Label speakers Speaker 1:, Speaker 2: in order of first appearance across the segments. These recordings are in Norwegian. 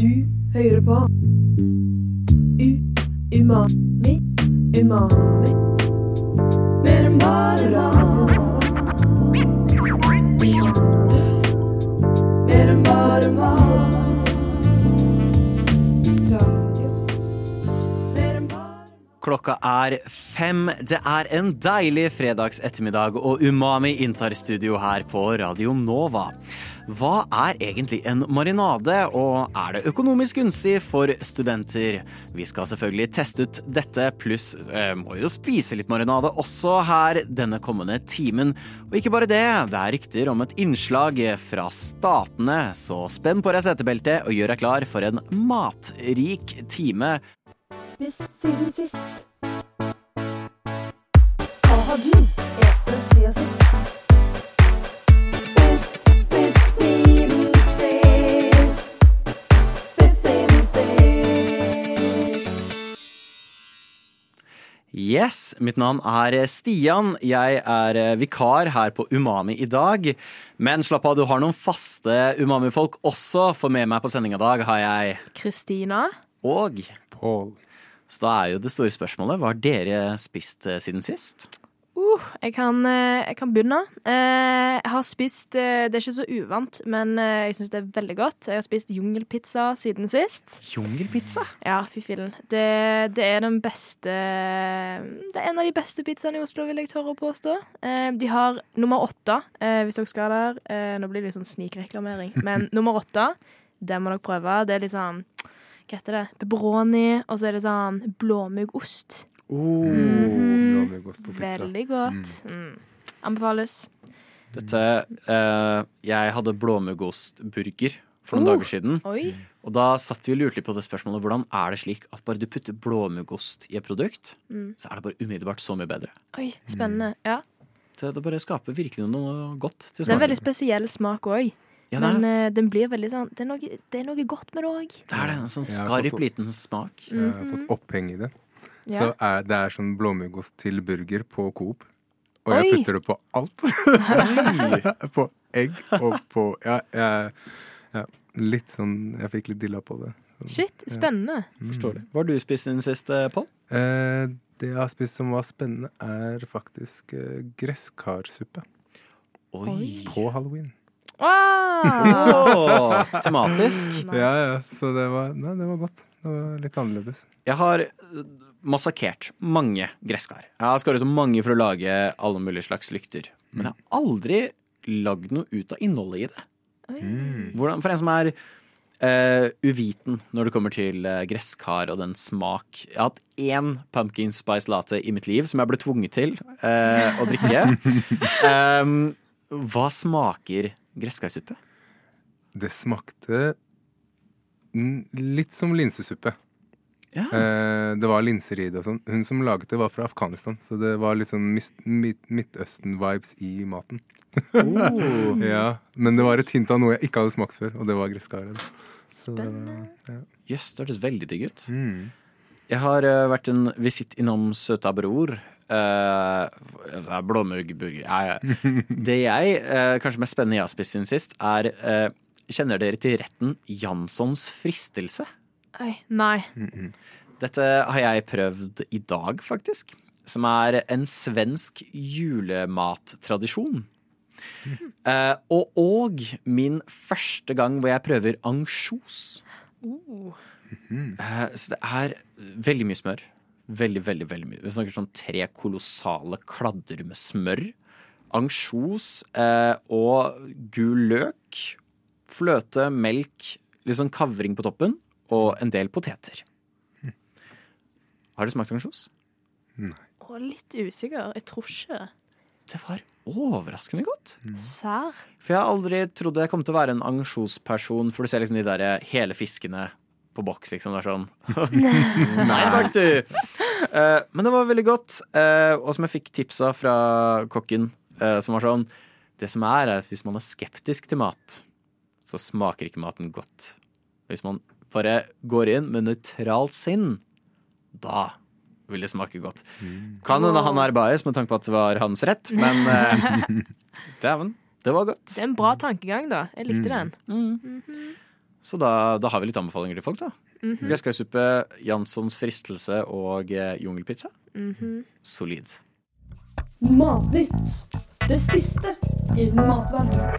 Speaker 1: Du hører på U Umami Umami. Mer enn bare mat
Speaker 2: Klokka er fem. Det er en deilig fredags ettermiddag, og Umami inntar studio her på Radio Nova. Hva er egentlig en marinade, og er det økonomisk gunstig for studenter? Vi skal selvfølgelig teste ut dette, pluss eh, må jo spise litt marinade også her denne kommende timen. Og ikke bare det, det er rykter om et innslag fra Statene, så spenn på deg setebeltet og gjør deg klar for en matrik time.
Speaker 1: Spist siden sist Hva har du etet siden sist? Spist, spist siden sist Spist siden sist
Speaker 2: Yes, mitt navn er Stian. Jeg er eh, vikar her på Umami i dag. Men slapp av, du har noen faste Umami-folk også, for med meg på sending i dag har jeg
Speaker 3: Kristina.
Speaker 2: og
Speaker 4: Paul.
Speaker 2: Så da er jo det store spørsmålet, hva har dere spist eh, siden sist?
Speaker 3: Uh, jeg, kan, eh, jeg kan begynne. Eh, jeg har spist Det er ikke så uvant, men jeg syns det er veldig godt. Jeg har spist jungelpizza siden sist.
Speaker 2: Jungelpizza?
Speaker 3: Ja, fy fillen. Det, det er den beste Det er en av de beste pizzaene i Oslo, vil jeg tørre å påstå. Eh, de har nummer åtte, hvis dere skal der. Eh, nå blir det litt sånn snikreklamering, men nummer åtte, den må dere prøve. Det er litt sånn Hva heter det? Pepperoni, og så er det sånn blåmuggost.
Speaker 2: Oh,
Speaker 3: Mhm.
Speaker 4: Blåmuggost på pizza.
Speaker 3: Veldig godt. Mm. Anbefales.
Speaker 2: Dette eh, Jeg hadde blåmuggostburger for noen
Speaker 3: Oh.
Speaker 2: dager siden.
Speaker 3: Oi.
Speaker 2: Og da satt vi og lurte litt på det spørsmålet hvordan er det slik at bare du putter blåmuggost i et produkt,
Speaker 3: Mm.
Speaker 2: så er det bare umiddelbart så mye bedre.
Speaker 3: Oi, spennende. Ja.
Speaker 2: Det, det bare skaper virkelig noe godt til
Speaker 3: Det er en veldig spesiell smak òg.
Speaker 2: Ja,
Speaker 3: Men
Speaker 2: det.
Speaker 3: eh, den blir veldig sånn Det er noe, det er noe godt med det òg.
Speaker 2: Det er det, en sånn skarp
Speaker 4: fått-
Speaker 2: liten smak.
Speaker 4: Jeg har fått oppheng i det.
Speaker 3: Ja.
Speaker 4: Så er, det er sånn blåmuggost til burger på Coop. Og
Speaker 3: Oi!
Speaker 4: jeg putter det på alt. på egg og på Ja, jeg, ja litt sånn Jeg fikk litt dilla på det.
Speaker 3: Shit, spennende.
Speaker 2: Forstår det. Hva har du spist siden sist, eh, Pål?
Speaker 4: Eh, det jeg har spist som var spennende, er faktisk eh, gresskarsuppe
Speaker 2: Oi.
Speaker 4: på halloween.
Speaker 3: Ah!
Speaker 2: Åh, tematisk.
Speaker 3: Nice.
Speaker 4: Ja, ja, så det var, nei, det var godt. Det var litt annerledes.
Speaker 2: Jeg har eh, massakrert mange gresskar. Jeg har skåret om mange for å lage alle mulige slags lykter. Men jeg har aldri lagd noe ut av innholdet i det.
Speaker 3: Oi.
Speaker 2: Hvordan, for en som er uh, uviten når det kommer til eh, gresskar og den smak Jeg har hatt én pumpkin spice latte i mitt liv som jeg ble tvunget til uh, å drikke. um, hva smaker gresskarsuppe?
Speaker 4: Det smakte litt som linsesuppe.
Speaker 2: Ja.
Speaker 4: Eh, det var linser i det og sånn. Hun som laget det, var fra Afghanistan, så det var litt sånn Midtøsten-vibes i maten.
Speaker 2: Oh.
Speaker 4: Ja, Men det var et hint av noe jeg ikke hadde smakt før, og det var gresskaren. Spennende. det ja.
Speaker 2: yes, det hørtes veldig digg ut.
Speaker 4: mm.
Speaker 2: Jeg har eh, vært en visitt innom Søta Bror. Uh, Blåmuggburger. Ja, ja. Det jeg, uh, kanskje mest spennende jeg har spist siden sist, er uh, Kjenner dere til retten Janssons fristelse?
Speaker 3: Oi, nei.
Speaker 2: Dette har jeg prøvd i dag, faktisk. Som er en svensk julemattradisjon. Eh, og, og min første gang hvor jeg prøver ansjos.
Speaker 3: Uh.
Speaker 2: Eh, så det er veldig mye smør. Veldig, veldig, veldig mye. Vi snakker sånn tre kolossale kladder med smør. Ansjos eh, og gul løk. Fløte, melk, litt sånn kavring på toppen. Og en del poteter. Har du smakt ansjos?
Speaker 3: Å, litt usikker. Jeg tror ikke.
Speaker 2: Det var overraskende godt.
Speaker 3: Sær.
Speaker 2: For jeg har aldri trodd jeg kom til å være en ansjosperson, for du ser liksom de der hele fiskene på boks, liksom. Det er sånn Nei takk, du! Eh, men det var veldig godt. eh, og som jeg fikk tipsa fra kokken, eh, som var sånn Det som er, er at hvis man er skeptisk til mat, så smaker ikke maten godt. Hvis man bare går inn med nøytralt sinn, da vil det smake godt. Kan hende han er bajas med tanke på at det var hans rett, men eh, dæven, det var godt.
Speaker 3: Det er en bra tankegang, da. Jeg likte den.
Speaker 2: Mm. Så da, da har vi litt anbefalinger til folk, da.
Speaker 3: Mhm.
Speaker 2: Gresskaisuppe, Janssons fristelse og jungelpizza. jungelpizza.
Speaker 3: -hmm.
Speaker 2: Solid.
Speaker 1: Matnytt. Det siste i matverdenen.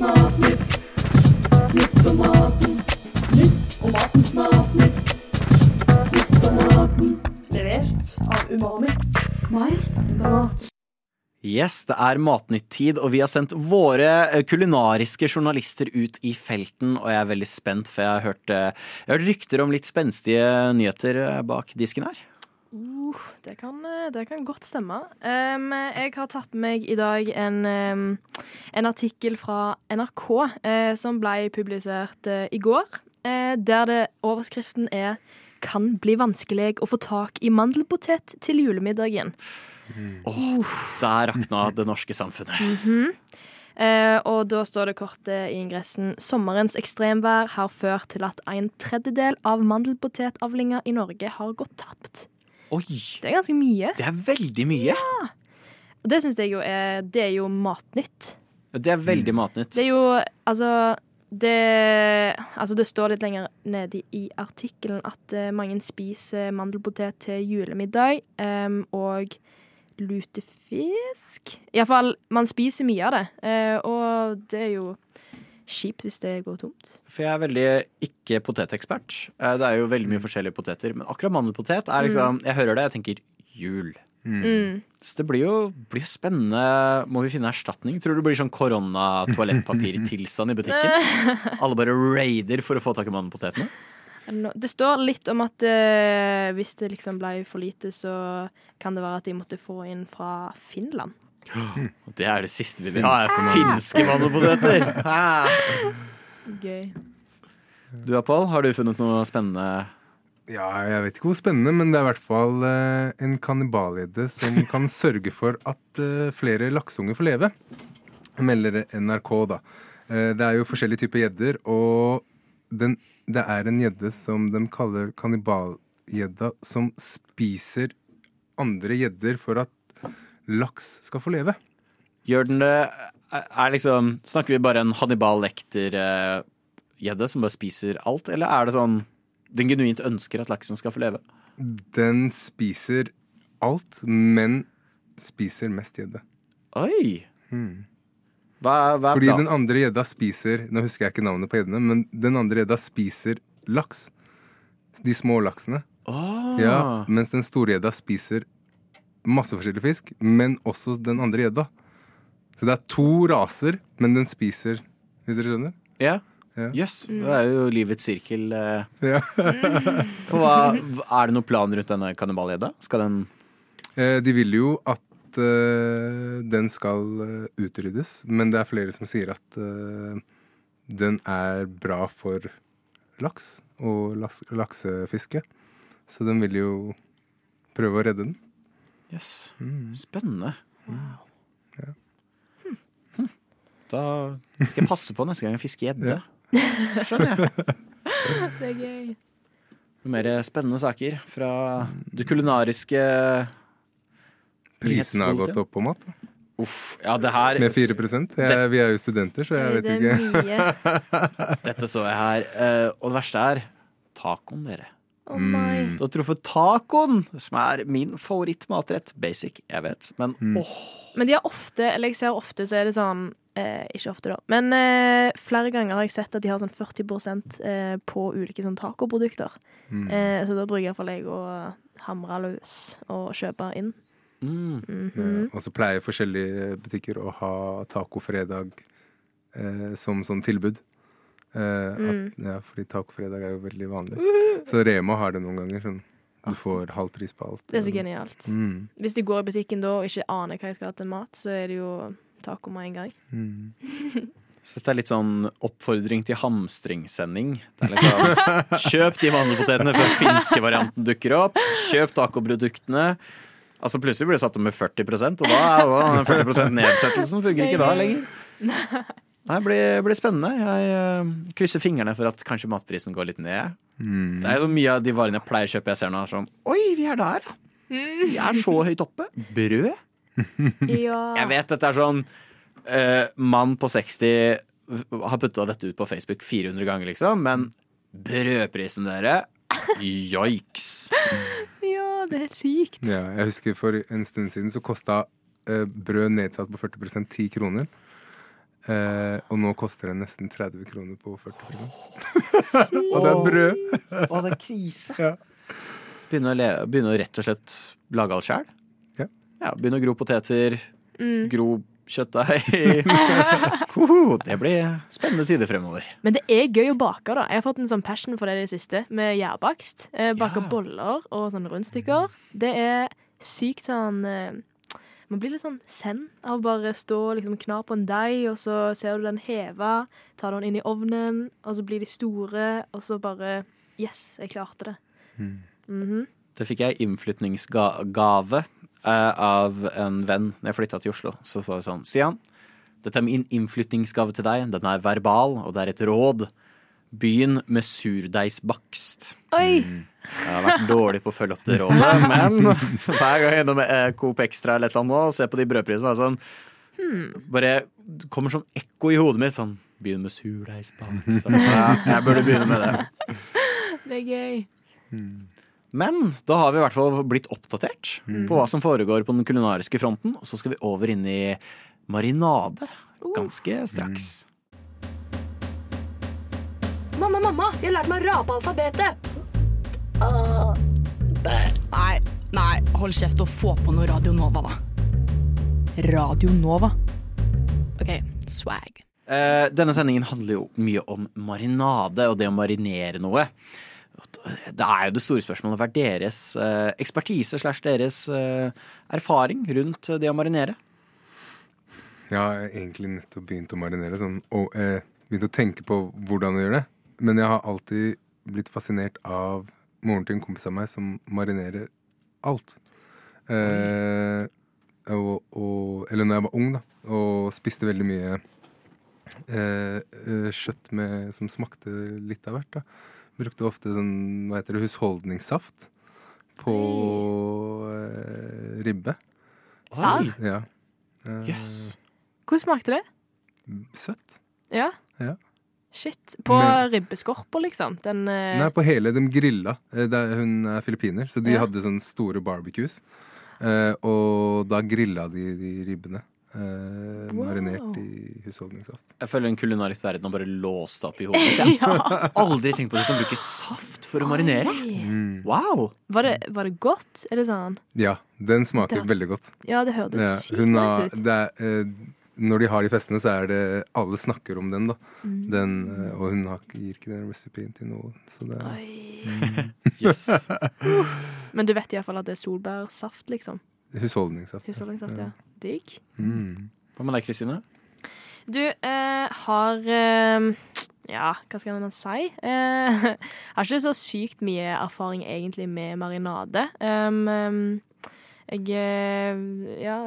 Speaker 1: Matnytt. Nytt om maten. Nytt om maten. Matnytt. Nytt om maten. Levert av Umami. Mer mat.
Speaker 2: Yes, det er Matnytt-tid, og vi har sendt våre eh, kulinariske journalister ut i felten. Og jeg er veldig spent, for jeg har hørt, eh, jeg har hørt rykter om litt spenstige nyheter eh, bak disken her.
Speaker 3: Uh, det, kan, det kan godt stemme. Um, jeg har tatt med meg i dag en, um, en artikkel fra NRK uh, som ble publisert uh, i går, der det, overskriften er 'Kan bli vanskelig å få tak i mandelpotet til julemiddagen'.
Speaker 2: Åh, der rakna det norske samfunnet.
Speaker 3: Mhm. Eh, og da står det kort eh, i ingressen 'Sommerens ekstremvær har ført til at en tredjedel av mandelpotetavlinga i Norge har gått tapt'.
Speaker 2: Oi,
Speaker 3: Det er ganske mye.
Speaker 2: det er veldig mye. Ja.
Speaker 3: Og det syns jeg jo er Det er jo matnytt.
Speaker 2: Det er veldig matnytt.
Speaker 3: Det er jo Altså det, altså det står litt lenger nede i, i artikkelen at eh, mange spiser mandelpotet til julemiddag Um, og lutefisk. Iallfall, man spiser mye av det, eh, og det er jo kjipt hvis det går tomt.
Speaker 2: For jeg er veldig ikke potetekspert. Eh, Det er jo veldig mye forskjellige poteter, men akkurat mandelpotet er liksom Jeg hører det, jeg tenker jul.
Speaker 3: Mm.
Speaker 2: Så det blir jo, blir spennende. Må vi finne erstatning? Tror du det blir sånn korona-toalettpapirtilstand i butikken? Alle bare raider for å få tak i mandelpotetene?
Speaker 3: Det står litt om at eh, hvis det liksom ble for lite, så kan det være at de måtte få inn fra Finland.
Speaker 2: Og Det er det siste vi vil ha, er finske mandelpoteter. Hæ?
Speaker 3: Gøy.
Speaker 2: Du da, Pål, har du funnet noe spennende?
Speaker 4: Ja, jeg vet ikke hvor spennende, men det er i hvert fall eh, en kannibalgjedde som kan sørge for at eh, flere lakseunger får leve. Melder NRK, da. Eh, det er jo forskjellige typer gjedder, og den, det er en gjedde som de kaller kannibalgjedda, som spiser andre gjedder for at laks skal få leve.
Speaker 2: Gjør den det er liksom, Snakker vi bare en Hannibal Lekter-gjedde som bare spiser alt, eller er det sånn den genuint ønsker at laksen skal få leve?
Speaker 4: Den spiser alt, men spiser mest gjedde.
Speaker 2: Oi!
Speaker 4: Hmm.
Speaker 2: Hva, hva er
Speaker 4: Fordi
Speaker 2: planen?
Speaker 4: den andre gjedda spiser Nå husker jeg ikke navnet på gjeddene, men den andre gjedda spiser laks. De små laksene.
Speaker 2: Åh.
Speaker 4: Ja, mens den store gjedda spiser masse forskjellig fisk, men også den andre gjedda. Så det er to raser, men den spiser Hvis dere skjønner?
Speaker 2: Ja.
Speaker 4: Ja.
Speaker 2: Jøss. Det er jo livets sirkel. eh.
Speaker 4: Ja.
Speaker 2: For hva, er det noen plan rundt denne kannibalgjedda? Skal den
Speaker 4: Eh, De vil jo at eh, den skal eh, utryddes, men det er flere som sier at uh, den er bra for laks og laks laksefiske. Så den vil jo prøve å redde den.
Speaker 2: Jøss.
Speaker 4: Mm.
Speaker 2: Spennende. Hm. Da skal jeg passe på neste gang jeg fisker gjedde. Skjønner jeg.
Speaker 3: Det er gøy.
Speaker 2: Noen mer spennende saker fra det kulinariske
Speaker 4: Prisene har gått opp på mat.
Speaker 2: Uff. Ja, det her
Speaker 4: med 4 jeg, Vi er jo studenter, så jeg vet
Speaker 3: det
Speaker 4: ikke.
Speaker 3: mye.
Speaker 2: Dette så jeg her. eh, Og det verste er tacoen, dere.
Speaker 4: Mm.
Speaker 2: Du har truffet tacoen, som er min favorittmatrett. Basic, jeg vet. Men
Speaker 4: Mm.
Speaker 2: åh,
Speaker 3: Men de har ofte, eller jeg ser ofte, så er det sånn eh, Ikke ofte, da. Men eh, flere ganger har jeg sett at de har sånn 40 eh, på ulike sånn tacoprodukter.
Speaker 4: Mm.
Speaker 3: Eh, så da bruker iallfall jeg å hamre løs og kjøpe inn.
Speaker 2: Mm.
Speaker 3: Mm
Speaker 4: -hmm. og så pleier forskjellige butikker å ha tacofredag eh, som sånn tilbud. Eh, at, ja, fordi tacofredag er jo veldig vanlig. Så Rema har det noen ganger. Sånn. Du får halv pris på alt.
Speaker 3: Det er så genialt.
Speaker 4: Mm,
Speaker 3: Hvis de går i butikken da og ikke aner hva jeg skal ha til mat, så er det jo taco med en gang.
Speaker 4: mm.
Speaker 2: Så dette er litt sånn oppfordring til er liksom Kjøp de mandelpotetene før finske varianten dukker opp. Kjøp tacoproduktene. Altså Plutselig blir det satt opp med 40 og da er den 40% nedsettelsen funker ikke da lenger. Det blir, blir spennende. Jeg eh, krysser fingrene for at kanskje matprisen går litt ned.
Speaker 4: Mm.
Speaker 2: Det er så mye av de varene jeg pleier å kjøpe jeg ser nå, sånn Oi, vi er der, ja! Vi er så høyt oppe. Brød?
Speaker 3: Ja.
Speaker 2: Jeg vet dette er sånn uh, Mann på 60 har putta dette ut på Facebook 400 ganger, liksom, men brødprisen, dere Joiks.
Speaker 3: Er helt sykt.
Speaker 4: Ja, jeg husker For en stund siden så kosta eh, brød nedsatt på 40% 10 kroner. Eh, og nå koster det nesten 30 kroner på 40 Og det er brød!
Speaker 2: Å, det er krise.
Speaker 4: Ja.
Speaker 2: Begynne, å le, begynne å rett og slett lage alt sjæl.
Speaker 4: Ja.
Speaker 2: Ja, begynne å gro poteter,
Speaker 3: Mm.
Speaker 2: gro kjøttdeig. Hoho, det blir spennende tider fremover.
Speaker 3: Men det er gøy å bake, da. Jeg har fått en sånn passion for det i det siste, med gjærbakst. Baker Bake
Speaker 2: Ja.
Speaker 3: boller og sånne rundstykker. Det er sykt sånn eh, Man blir litt sånn zen av å bare stå og liksom kna på en deig, og så ser du den heve, tar den inn i ovnen, og så blir de store, og så bare Yes, jeg klarte det. Mhm.
Speaker 2: Det fikk jeg innflytningsgave eh, av en venn når jeg flytta til Oslo. Så sa de sånn Stian, dette er min innflyttingsgave til deg. Den er verbal, og det er et råd. Begynn med surdeigsbakst.
Speaker 3: Oi!
Speaker 2: Jeg har vært dårlig på å følge opp det rådet, men hver gang jeg er innom eh, Coop Extra eller et eller annet nå og ser på de brødprisene, sånn, sånn Bare kommer som ekko i hodet mitt sånn Begynn med surdeigsbakst. Ja, jeg burde begynne med det.
Speaker 3: Det er gøy.
Speaker 2: Men da har vi i hvert fall blitt oppdatert på hva som foregår på den kulinariske fronten. Og så skal vi over inn i marinade ganske straks.
Speaker 1: Mamma, mamma, jeg har lært meg å rape alfabetet.
Speaker 5: Nei, nei, hold kjeft og få på noe Radio Nova, da. Radio Nova. OK, swag.
Speaker 2: Eh, denne sendingen handler jo mye om marinade og det å marinere noe. Det er jo det store spørsmålet. Hva er deres eh, ekspertise slash deres eh, erfaring rundt det å marinere?
Speaker 4: Jeg har egentlig nettopp begynt å marinere. Sånn, og eh, begynt å tenke på hvordan å gjøre det. Men jeg har alltid blitt fascinert av moren til en kompis av meg som marinerer alt. Eh, og, og, eller når jeg var ung, da, og spiste veldig mye eh, eh, kjøtt med, som smakte litt av hvert. da. Brukte ofte sånn, hva heter det, husholdningssaft på eh, ribbe.
Speaker 3: Serr?
Speaker 4: Ja. Eh,
Speaker 2: Yes.
Speaker 3: Hvordan smakte det?
Speaker 4: Søtt.
Speaker 3: Ja?
Speaker 4: Ja.
Speaker 3: Shit. På
Speaker 4: Men-
Speaker 3: ribbeskorpa, liksom? Den eh,
Speaker 4: Nei, på hele. De grilla. Eh, det er- Hun er filippiner, så de
Speaker 3: Ja.
Speaker 4: hadde sånne store barbecues. Eh, og da grilla de de ribbene. Eh,
Speaker 3: Wow.
Speaker 4: Marinert i husholdningssaft.
Speaker 2: Jeg føler en kulinarisk verden har bare låst opp i hodet mitt. Jeg har aldri tenkt på at du kan bruke saft for å marinere.
Speaker 3: Mm.
Speaker 2: Wow!
Speaker 3: Var det, var det godt? Er det sånn?
Speaker 4: Ja, den smaker
Speaker 3: Det er-
Speaker 4: veldig godt.
Speaker 3: Ja, det hørtes
Speaker 4: Ja,
Speaker 3: sykt nice ut.
Speaker 4: det er, eh, når de har de festene, så er det Alle snakker om den, da.
Speaker 3: Mm.
Speaker 4: Den, eh, og hun har, gir ikke den recipien til noen. Så det er
Speaker 3: mm.
Speaker 2: Yes.
Speaker 3: Men du vet iallfall at det er solbærsaft, liksom.
Speaker 4: Husholdningssaft.
Speaker 3: Husholdningssaft, ja. Digg.
Speaker 4: Mm.
Speaker 2: Hva med deg, Kristine?
Speaker 3: Du eh, har eh, Ja, hva skal man si? Eh, har ikke så sykt mye erfaring egentlig med marinade. Um, um, jeg eh, ja,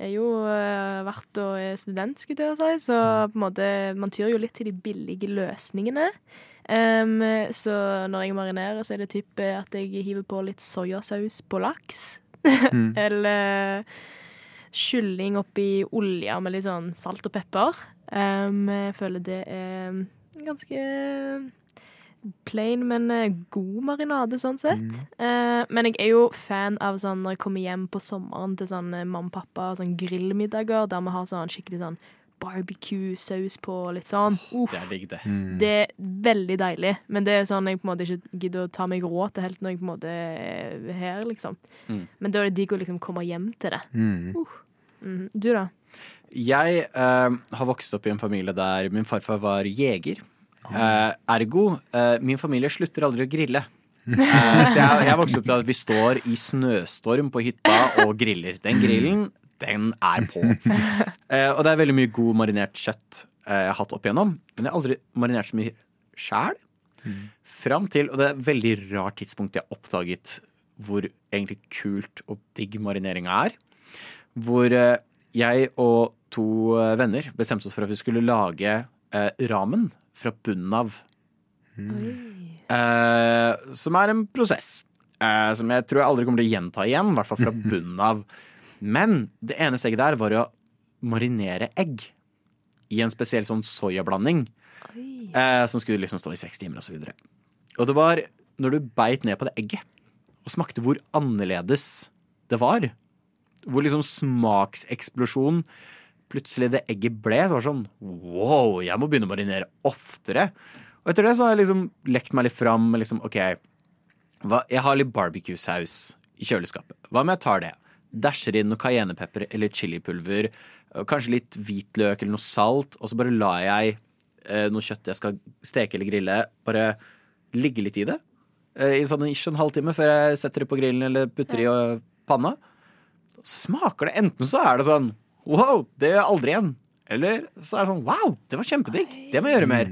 Speaker 3: er jo eh, vært og er student, skulle jeg si, så på en måte man tyr jo litt til de billige løsningene. Um, så når jeg marinerer, så er det typ eh, at jeg hiver på litt soyasaus på laks.
Speaker 4: Mm.
Speaker 3: Eller kylling oppi olja med litt sånn salt og pepper. Um, jeg føler det er ganske plain, men eh, god marinade, sånn sett. Eh, men jeg er jo fan av sånn når jeg kommer hjem på sommeren til sånn eh, mamma og pappa sånn grillmiddager der vi har sånn skikkelig sånn barbecue-saus på litt sånn. Uff.
Speaker 2: Det er digg, det.
Speaker 4: Mm.
Speaker 3: Det er veldig deilig, men det er sånn jeg på en måte ikke gidder å ta meg råd til helt når jeg på en måte er her, liksom.
Speaker 2: Mm.
Speaker 3: Men da er det digg å liksom komme hjem til det.
Speaker 4: Mm.
Speaker 3: Mhm. Du, da?
Speaker 2: Jeg uh, har vokst opp i en familie der min farfar var jeger. Uh, ergo, eh, min familie slutter aldri å grille. Eh, så jeg, jeg vokste opp til at vi står i snøstorm på hytta og griller. Den grillen, den er på. Eh, og det er veldig mye god marinert kjøtt eh, jeg har hatt opp igjennom. Men jeg har aldri marinert så mye sjæl. Fram til, og det er et veldig rart tidspunkt jeg har oppdaget hvor egentlig kult og digg marineringa er. Hvor eh, jeg og to eh, venner bestemte oss for at vi skulle lage eh, ramen fra bunnen av. Eh, som er en prosess. eh, som jeg tror jeg aldri kommer til å gjenta igjen, i hvert fall fra bunnen av. Men det ene steget der var å marinere egg i en spesiell sånn soyablanding. Eh, som skulle liksom stå i seks timer og så videre. Og det var når du beit ned på det egget og smakte hvor annerledes det var. Hvor liksom smakseksplosjon plutselig det egget ble. Så var det sånn wow, jeg må begynne å marinere oftere. Og etter det så har jeg liksom lekt meg litt fram liksom OK, hva, jeg har litt barbecue-saus i kjøleskapet. Hva om jeg tar det? Dasher inn noe cayennepepper eller chilipulver. Kanskje litt hvitløk eller noe salt. Og så bare lar jeg eh, noe kjøtt jeg skal steke eller grille, bare ligge litt i det. Eh, I sånn ikke en halvtime før jeg setter det på grillen eller putter det i panna. Så smaker det enten så er det sånn wow, det gjør jeg aldri igjen. Eller så er det sånn wow, det var kjempedigg. Det må jeg gjøre mer.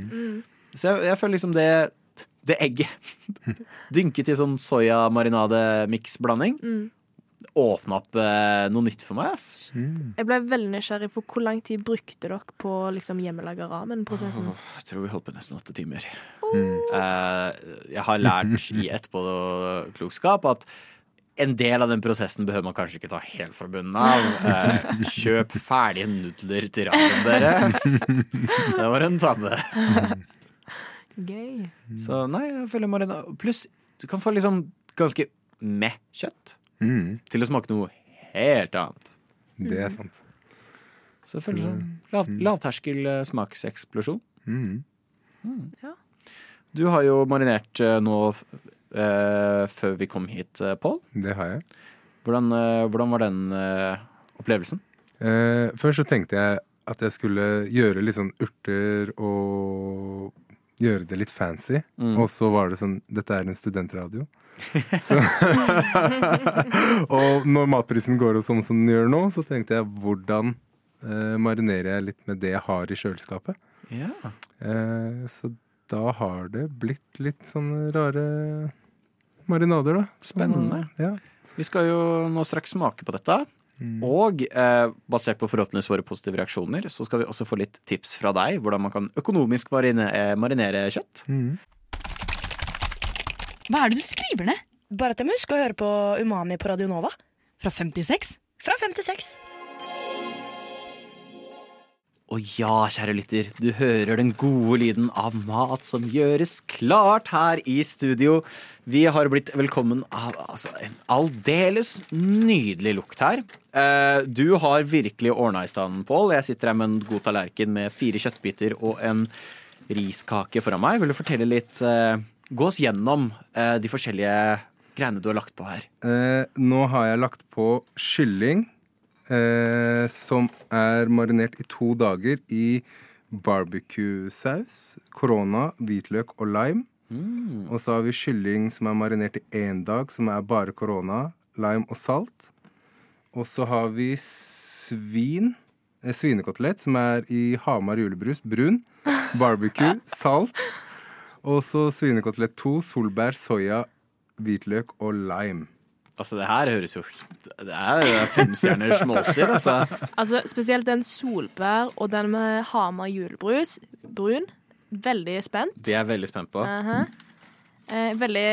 Speaker 2: Så jeg, jeg føler liksom det det egget dynket i sånn soya-marinade-miks-blanding. Åpna opp eh, noe nytt for meg. ass.
Speaker 3: Jeg ble veldig nysgjerrig for hvor lang tid brukte dere på liksom, hjemmelaga ramen-prosessen?
Speaker 2: Oh, Jeg tror vi holdt på nesten åtte timer. Eh, jeg har lært i etterpåklokskap at en del av den prosessen behøver man kanskje ikke ta helt fra bunnen av. Eh, kjøp ferdige nudler til ramen, dere. Det var en tabbe.
Speaker 3: Gøy.
Speaker 2: Så nei, jeg føler marina Pluss, du kan få liksom ganske med kjøtt
Speaker 4: Mm,
Speaker 2: til å smake noe helt annet.
Speaker 4: det er sant.
Speaker 2: Så det føles som lav, lavterskel eh, smakseksplosjon.
Speaker 4: Mm.
Speaker 2: Du har jo marinert eh, nå eh, før vi kom hit, uh, Pål.
Speaker 4: Det har jeg.
Speaker 2: Hvordan, eh, hvordan var den eh, opplevelsen?
Speaker 4: Eh, først så tenkte jeg at jeg skulle gjøre litt sånn urter og gjøre det litt fancy.
Speaker 2: Mm.
Speaker 4: Og så var det sånn Dette er en studentradio. Og når matprisen går opp sånn som den gjør nå, så tenkte jeg hvordan eh, marinerer jeg litt med det jeg har i kjøleskapet.
Speaker 2: Ja.
Speaker 4: Eh, så da har det blitt litt sånne rare marinader, da.
Speaker 2: Spennende.
Speaker 4: Ja.
Speaker 2: Vi skal jo nå straks smake på dette.
Speaker 4: Mm.
Speaker 2: Og eh, basert på forhåpentligvis våre positive reaksjoner, så skal vi også få litt tips fra deg hvordan man kan økonomisk marine, eh, marinere kjøtt.
Speaker 4: Mm.
Speaker 5: Hva er det du skriver ned?
Speaker 6: Bare at jeg må huske å høre på Umami på Radio Nova.
Speaker 5: Fra 56?
Speaker 6: Fra 56.
Speaker 2: Å ja, kjære lytter, du hører den gode lyden av mat som gjøres klart her i studio. Vi har blitt velkommen av altså, en aldeles nydelig lukt her. Eh, du har virkelig ordna i stand, Pål. Jeg sitter her med en god tallerken med fire kjøttbiter og en riskake foran meg. Vil du fortelle litt eh, Gå oss gjennom eh, de forskjellige greiene du har lagt på her.
Speaker 4: Eh, nå har jeg lagt på kylling, eh, som er marinert i to dager i barbecue-saus, korona, hvitløk og lime. Og så har vi kylling som er marinert i én dag, som er bare korona, lime og salt. Og så har vi svin, eh, svinekotelett, som er i Hamar julebrus, brun, barbecue, salt. Og så svinekotelett 2, solbær, soya, hvitløk og lime.
Speaker 2: Altså, det her høres jo Det er jo femstjerners måltid, dette.
Speaker 3: Altså, spesielt den solbær og den med Hamar julebrus. Brun. Veldig spent.
Speaker 2: Det er jeg veldig spent på.
Speaker 3: Aha. eh, veldig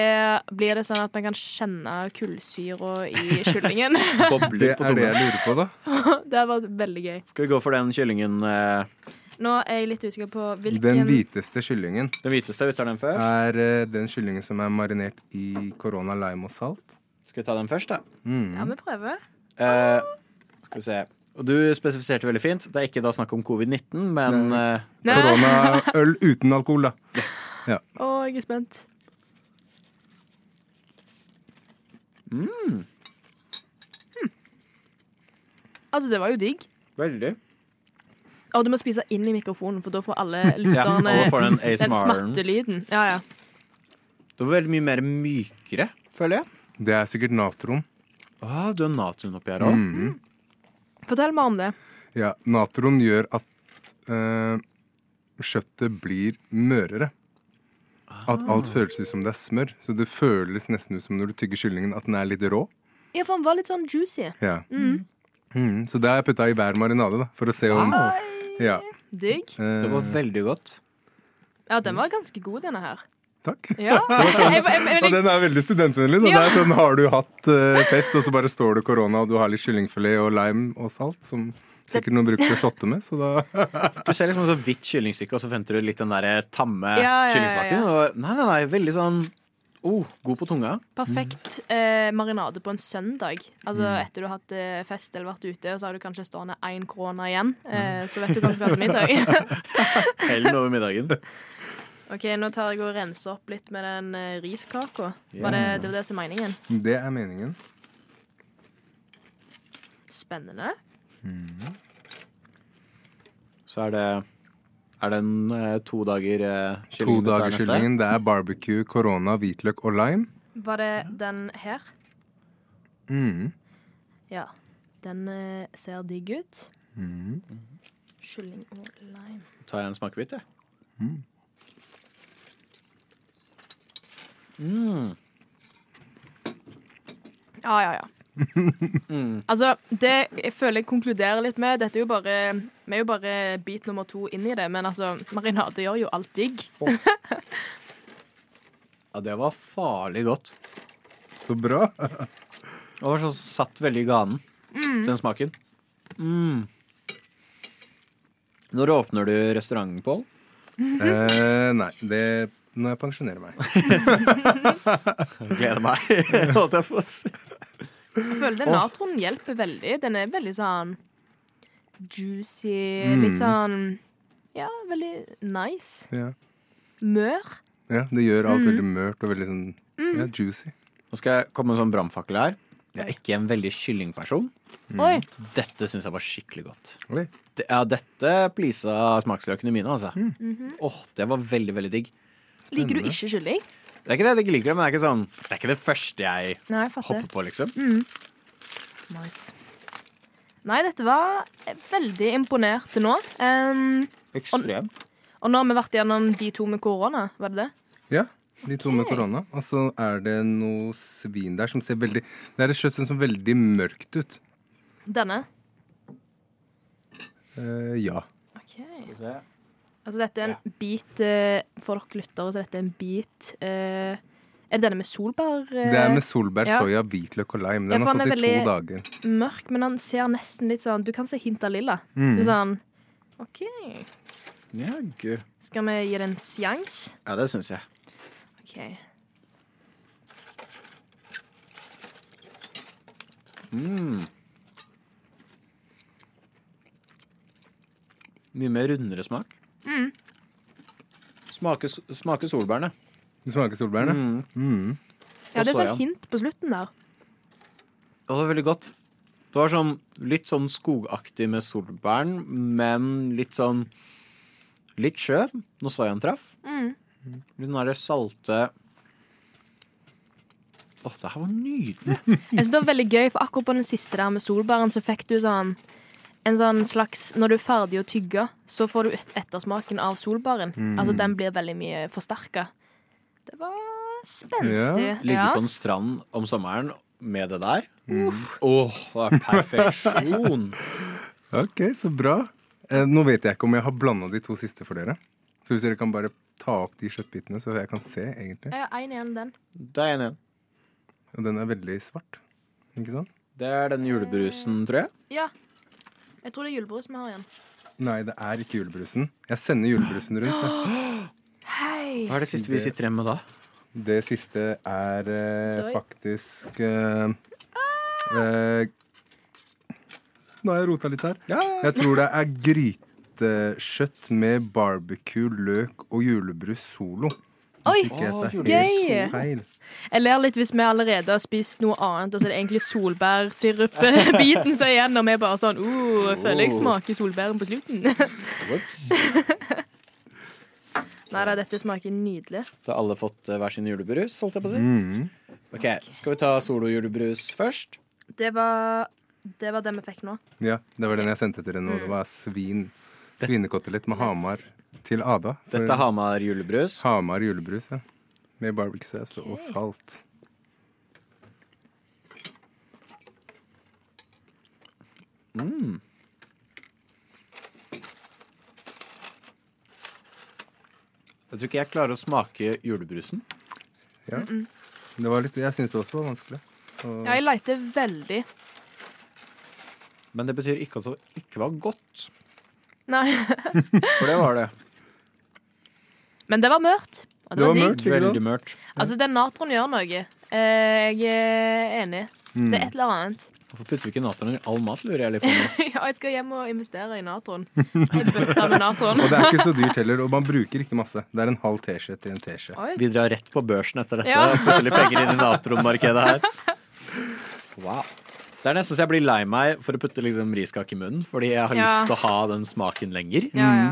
Speaker 3: Blir det sånn at man kan kjenne kullsyra i kyllingen?
Speaker 4: Det er det jeg lurer på, da.
Speaker 3: det har vært veldig gøy.
Speaker 2: Skal vi gå for den kyllingen eh,
Speaker 3: Nå er jeg litt usikker på hvilken Den
Speaker 4: hviteste kyllingen
Speaker 2: Den hviteste, vi tar den først.
Speaker 4: er eh, den kyllingen som er marinert i korona, lime og salt.
Speaker 2: Skal vi ta den først, da?
Speaker 3: Ja, vi prøver.
Speaker 2: Eh, skal vi se. Og du spesifiserte veldig fint. Det er ikke da snakk om covid-19, men eh,
Speaker 3: Nei.
Speaker 4: Korona-øl uten alkohol, da.
Speaker 3: Å, jeg er spent. Mm. Altså, det var jo digg.
Speaker 2: veldig.
Speaker 3: Og du må spise inn i mikrofonen, for da får alle lytterne
Speaker 2: ja, får den
Speaker 3: den smattelyden. Ja, ja.
Speaker 2: Det var veldig mye mer mykere, føler jeg.
Speaker 4: Det er sikkert natron.
Speaker 2: Ah, du har natron oppi her òg.
Speaker 4: Mhm.
Speaker 3: Fortell meg om det.
Speaker 4: Ja, natron gjør at eh, kjøttet blir mørere. At alt føles ut som det er smør. Så det føles nesten ut som når du tygger kyllingen, at den er litt rå.
Speaker 3: Ja, for den var litt sånn juicy.
Speaker 4: Ja. Mhm, Så det har jeg putta i hver marinade, da, for å se om Ja.
Speaker 3: Digg.
Speaker 4: eh,
Speaker 2: Det var veldig godt.
Speaker 3: Ja, den var ganske god, denne her.
Speaker 4: takk.
Speaker 3: Ja. Jeg, jeg, jeg,
Speaker 4: Og den er veldig studentvennlig. Da.
Speaker 3: Ja.
Speaker 4: Er sånn, har du hatt uh, fest, og så bare står det korona, og du har litt kyllingfilet og lime og salt, som sikkert noen bruker å shotte med, så da
Speaker 2: Du ser liksom så hvitt kyllingstykke, og så venter du litt den der tamme
Speaker 3: Ja, ja, ja,
Speaker 2: kyllingsmaken. Og nei, nei, nei, veldig sånn oh, god på tunga.
Speaker 3: Perfekt eh, marinade på en søndag. Altså
Speaker 2: Mm.
Speaker 3: etter du har hatt eh, fest eller vært ute, og så har du kanskje stående én krone igjen. Eh, så vet du hva du skal ha til middag.
Speaker 2: Helden over middagen.
Speaker 3: OK, nå tar jeg og renser opp litt med den eh, riskaka. Var det, det var det som er meningen?
Speaker 4: Det er meningen.
Speaker 3: Spennende.
Speaker 2: Så er det Er det en eh, to dager uh,
Speaker 4: To dager kyllingen. Det er barbecue, korona, hvitløk og lime.
Speaker 3: Var det den her?
Speaker 4: Mm.
Speaker 3: Ja. Den eh, ser digg ut.
Speaker 4: Mm.
Speaker 3: Kylling og lime.
Speaker 2: Tar jeg en smakebit, jeg.
Speaker 4: Mm.
Speaker 2: Mm.
Speaker 3: Ja, ja, ja. Altså, det jeg føler jeg konkluderer litt med Dette er jo bare Vi er jo bare bit nummer to inn i det, men altså, marinade gjør jo alt digg.
Speaker 2: Ja, det var farlig godt.
Speaker 4: Så bra.
Speaker 2: Det var sånn satt veldig i ganen, den smaken. Mm. Når åpner du restauranten, Pål?
Speaker 4: Eh, nei, det når jeg pensjonerer meg.
Speaker 2: Gleder meg. holdt jeg på å si.
Speaker 3: Jeg føler den natroen hjelper veldig. Den er veldig sånn juicy, litt sånn Ja, veldig nice.
Speaker 4: Ja.
Speaker 3: Mør.
Speaker 4: ja, det gjør alt veldig mørt og veldig sånn ja, juicy.
Speaker 2: Nå skal jeg komme med en sånn brannfakkel her. Jeg er ikke en veldig kyllingperson.
Speaker 3: Oi.
Speaker 2: Dette syns jeg var skikkelig godt.
Speaker 4: Oi.
Speaker 2: Det, ja, dette pleasa smaksløkene mine, altså. Åh, det var veldig, veldig digg.
Speaker 3: Liker du ikke kylling?
Speaker 2: Det er ikke det jeg ikke liker det, men det er ikke sånn Det er ikke det første jeg
Speaker 3: Nei, jeg fatter.
Speaker 2: hopper på, liksom.
Speaker 3: Nice. Nei, dette var veldig imponert til nå. Um,
Speaker 2: Ekstrem.
Speaker 3: og nå har vi vært gjennom de to med korona, var det det?
Speaker 4: Ja, de to med korona. Og så er det noe svin der som ser veldig Det er et kjøtt som ser veldig mørkt ut.
Speaker 3: Denne?
Speaker 4: Eh, ja.
Speaker 3: Ok. Altså, dette er en bit uh, For dere lyttere, så dette er en bit uh, Er det denne med solbær? Uh,
Speaker 4: Det er med solbær,
Speaker 3: ja.
Speaker 4: soya, hvitløk og lime.
Speaker 3: Ja,
Speaker 4: Den
Speaker 3: ja,
Speaker 4: har stått i to
Speaker 3: veldig-
Speaker 4: dager.
Speaker 3: mørk, men han ser nesten litt sånn Du kan se hint av lilla.
Speaker 4: Mm.
Speaker 3: Litt sånn OK.
Speaker 2: Ja, gud.
Speaker 3: Skal vi gi det en seanse?
Speaker 2: Ja, det syns jeg.
Speaker 3: OK.
Speaker 2: Mm. Mye mer rundere smak.
Speaker 3: Mm.
Speaker 2: Smaker, smaker solbærene.
Speaker 4: Det smaker solbærene.
Speaker 2: Mm.
Speaker 4: Mm.
Speaker 3: Ja, det er sånn hint på slutten der.
Speaker 2: Ja, det var veldig godt. Det var sånn litt sånn skogaktig med solbæren, men litt sånn Litt sjø når soyaen traff.
Speaker 3: Mm.
Speaker 2: Den derre salte Åh, det her var nydelig.
Speaker 3: Jeg synes det var veldig gøy, for akkurat på den siste der med solbæren, så fikk du sånn en sånn slags Når du er ferdig å tygge, så får du ettersmaken av solbæren. Altså den blir veldig mye forsterka. Det var spenstig.
Speaker 4: Ja.
Speaker 2: Ligge på en strand om sommeren med det der. Åh, det er perfeksjon.
Speaker 4: Ok, så bra. Eh, nå vet jeg ikke om jeg har blanda de to siste for dere. Så hvis dere kan bare ta opp de kjøttbitene, så jeg kan se, egentlig.
Speaker 3: Ja, Én igjen, den.
Speaker 2: Det er en igjen.
Speaker 4: Og den er veldig svart. Ikke sant?
Speaker 2: Det er den julebrusen, tror jeg.
Speaker 3: Ja. Jeg tror det er julebrus vi har igjen.
Speaker 4: Nei, det er ikke julebrusen. Jeg sender julebrusen rundt. jeg.
Speaker 3: Hei!
Speaker 2: Hva er det siste vi sitter igjen med da?
Speaker 4: Det siste er eh,
Speaker 3: Oi.
Speaker 4: faktisk eh, eh, Nå har jeg rota litt her. Jeg tror det er grytekjøtt med barbecue, løk og julebrus solo.
Speaker 3: Oi,
Speaker 4: Hvis ikke jeg tar
Speaker 3: gøy!
Speaker 4: helt feil.
Speaker 3: Jeg ler litt hvis vi allerede har spist noe annet, og så er det egentlig solbærsirupbiten som er igjen, og vi er bare sånn uh, Føler jeg smaker solbæren på slutten. Nei da, dette smaker nydelig.
Speaker 2: Da har alle fått eh, hver sin julebrus, holdt jeg på å si.
Speaker 4: Mm.
Speaker 2: Ok, Skal vi ta solo-julebrus først?
Speaker 3: Det var det vi fikk nå.
Speaker 4: Ja, det var den jeg sendte til dere nå. Det var svin. Svinekotelett med Hamar til Ada. For
Speaker 2: Dette er Hamar julebrus.
Speaker 4: Hamar julebrus, ja. Med barbecue-saus og salt.
Speaker 2: Mm. Jeg tror ikke jeg klarer å smake julebrusen.
Speaker 4: Ja. Det var litt, jeg syns det også var vanskelig. Og,
Speaker 3: Ja, jeg leiter veldig.
Speaker 2: Men det betyr ikke at det ikke var godt.
Speaker 3: Nei,
Speaker 2: For det var det.
Speaker 3: men det var mørt. Og det,
Speaker 4: Det
Speaker 3: var,
Speaker 4: var mørkt. Ikke?
Speaker 2: Veldig mørkt.
Speaker 3: Altså, den natron gjør noe. Eh, jeg er enig.
Speaker 4: Mm.
Speaker 3: Det er et eller annet.
Speaker 2: Hvorfor putter vi ikke natron i all mat, lurer jeg litt på nå.
Speaker 3: ja, jeg skal hjem og investere i natron. En bøtte med natron.
Speaker 4: Og det er ikke så dyrt heller, og man bruker ikke masse. Det er en halv teskje til en teskje.
Speaker 2: Vi drar rett på børsen etter dette
Speaker 3: Ja.
Speaker 2: og putter litt penger inn i natronmarkedet her. Wow. Det er nesten så jeg blir lei meg for å putte liksom riskake i munnen, fordi jeg har
Speaker 3: Ja.
Speaker 2: lyst til å ha den smaken lenger.
Speaker 3: Ja, ja.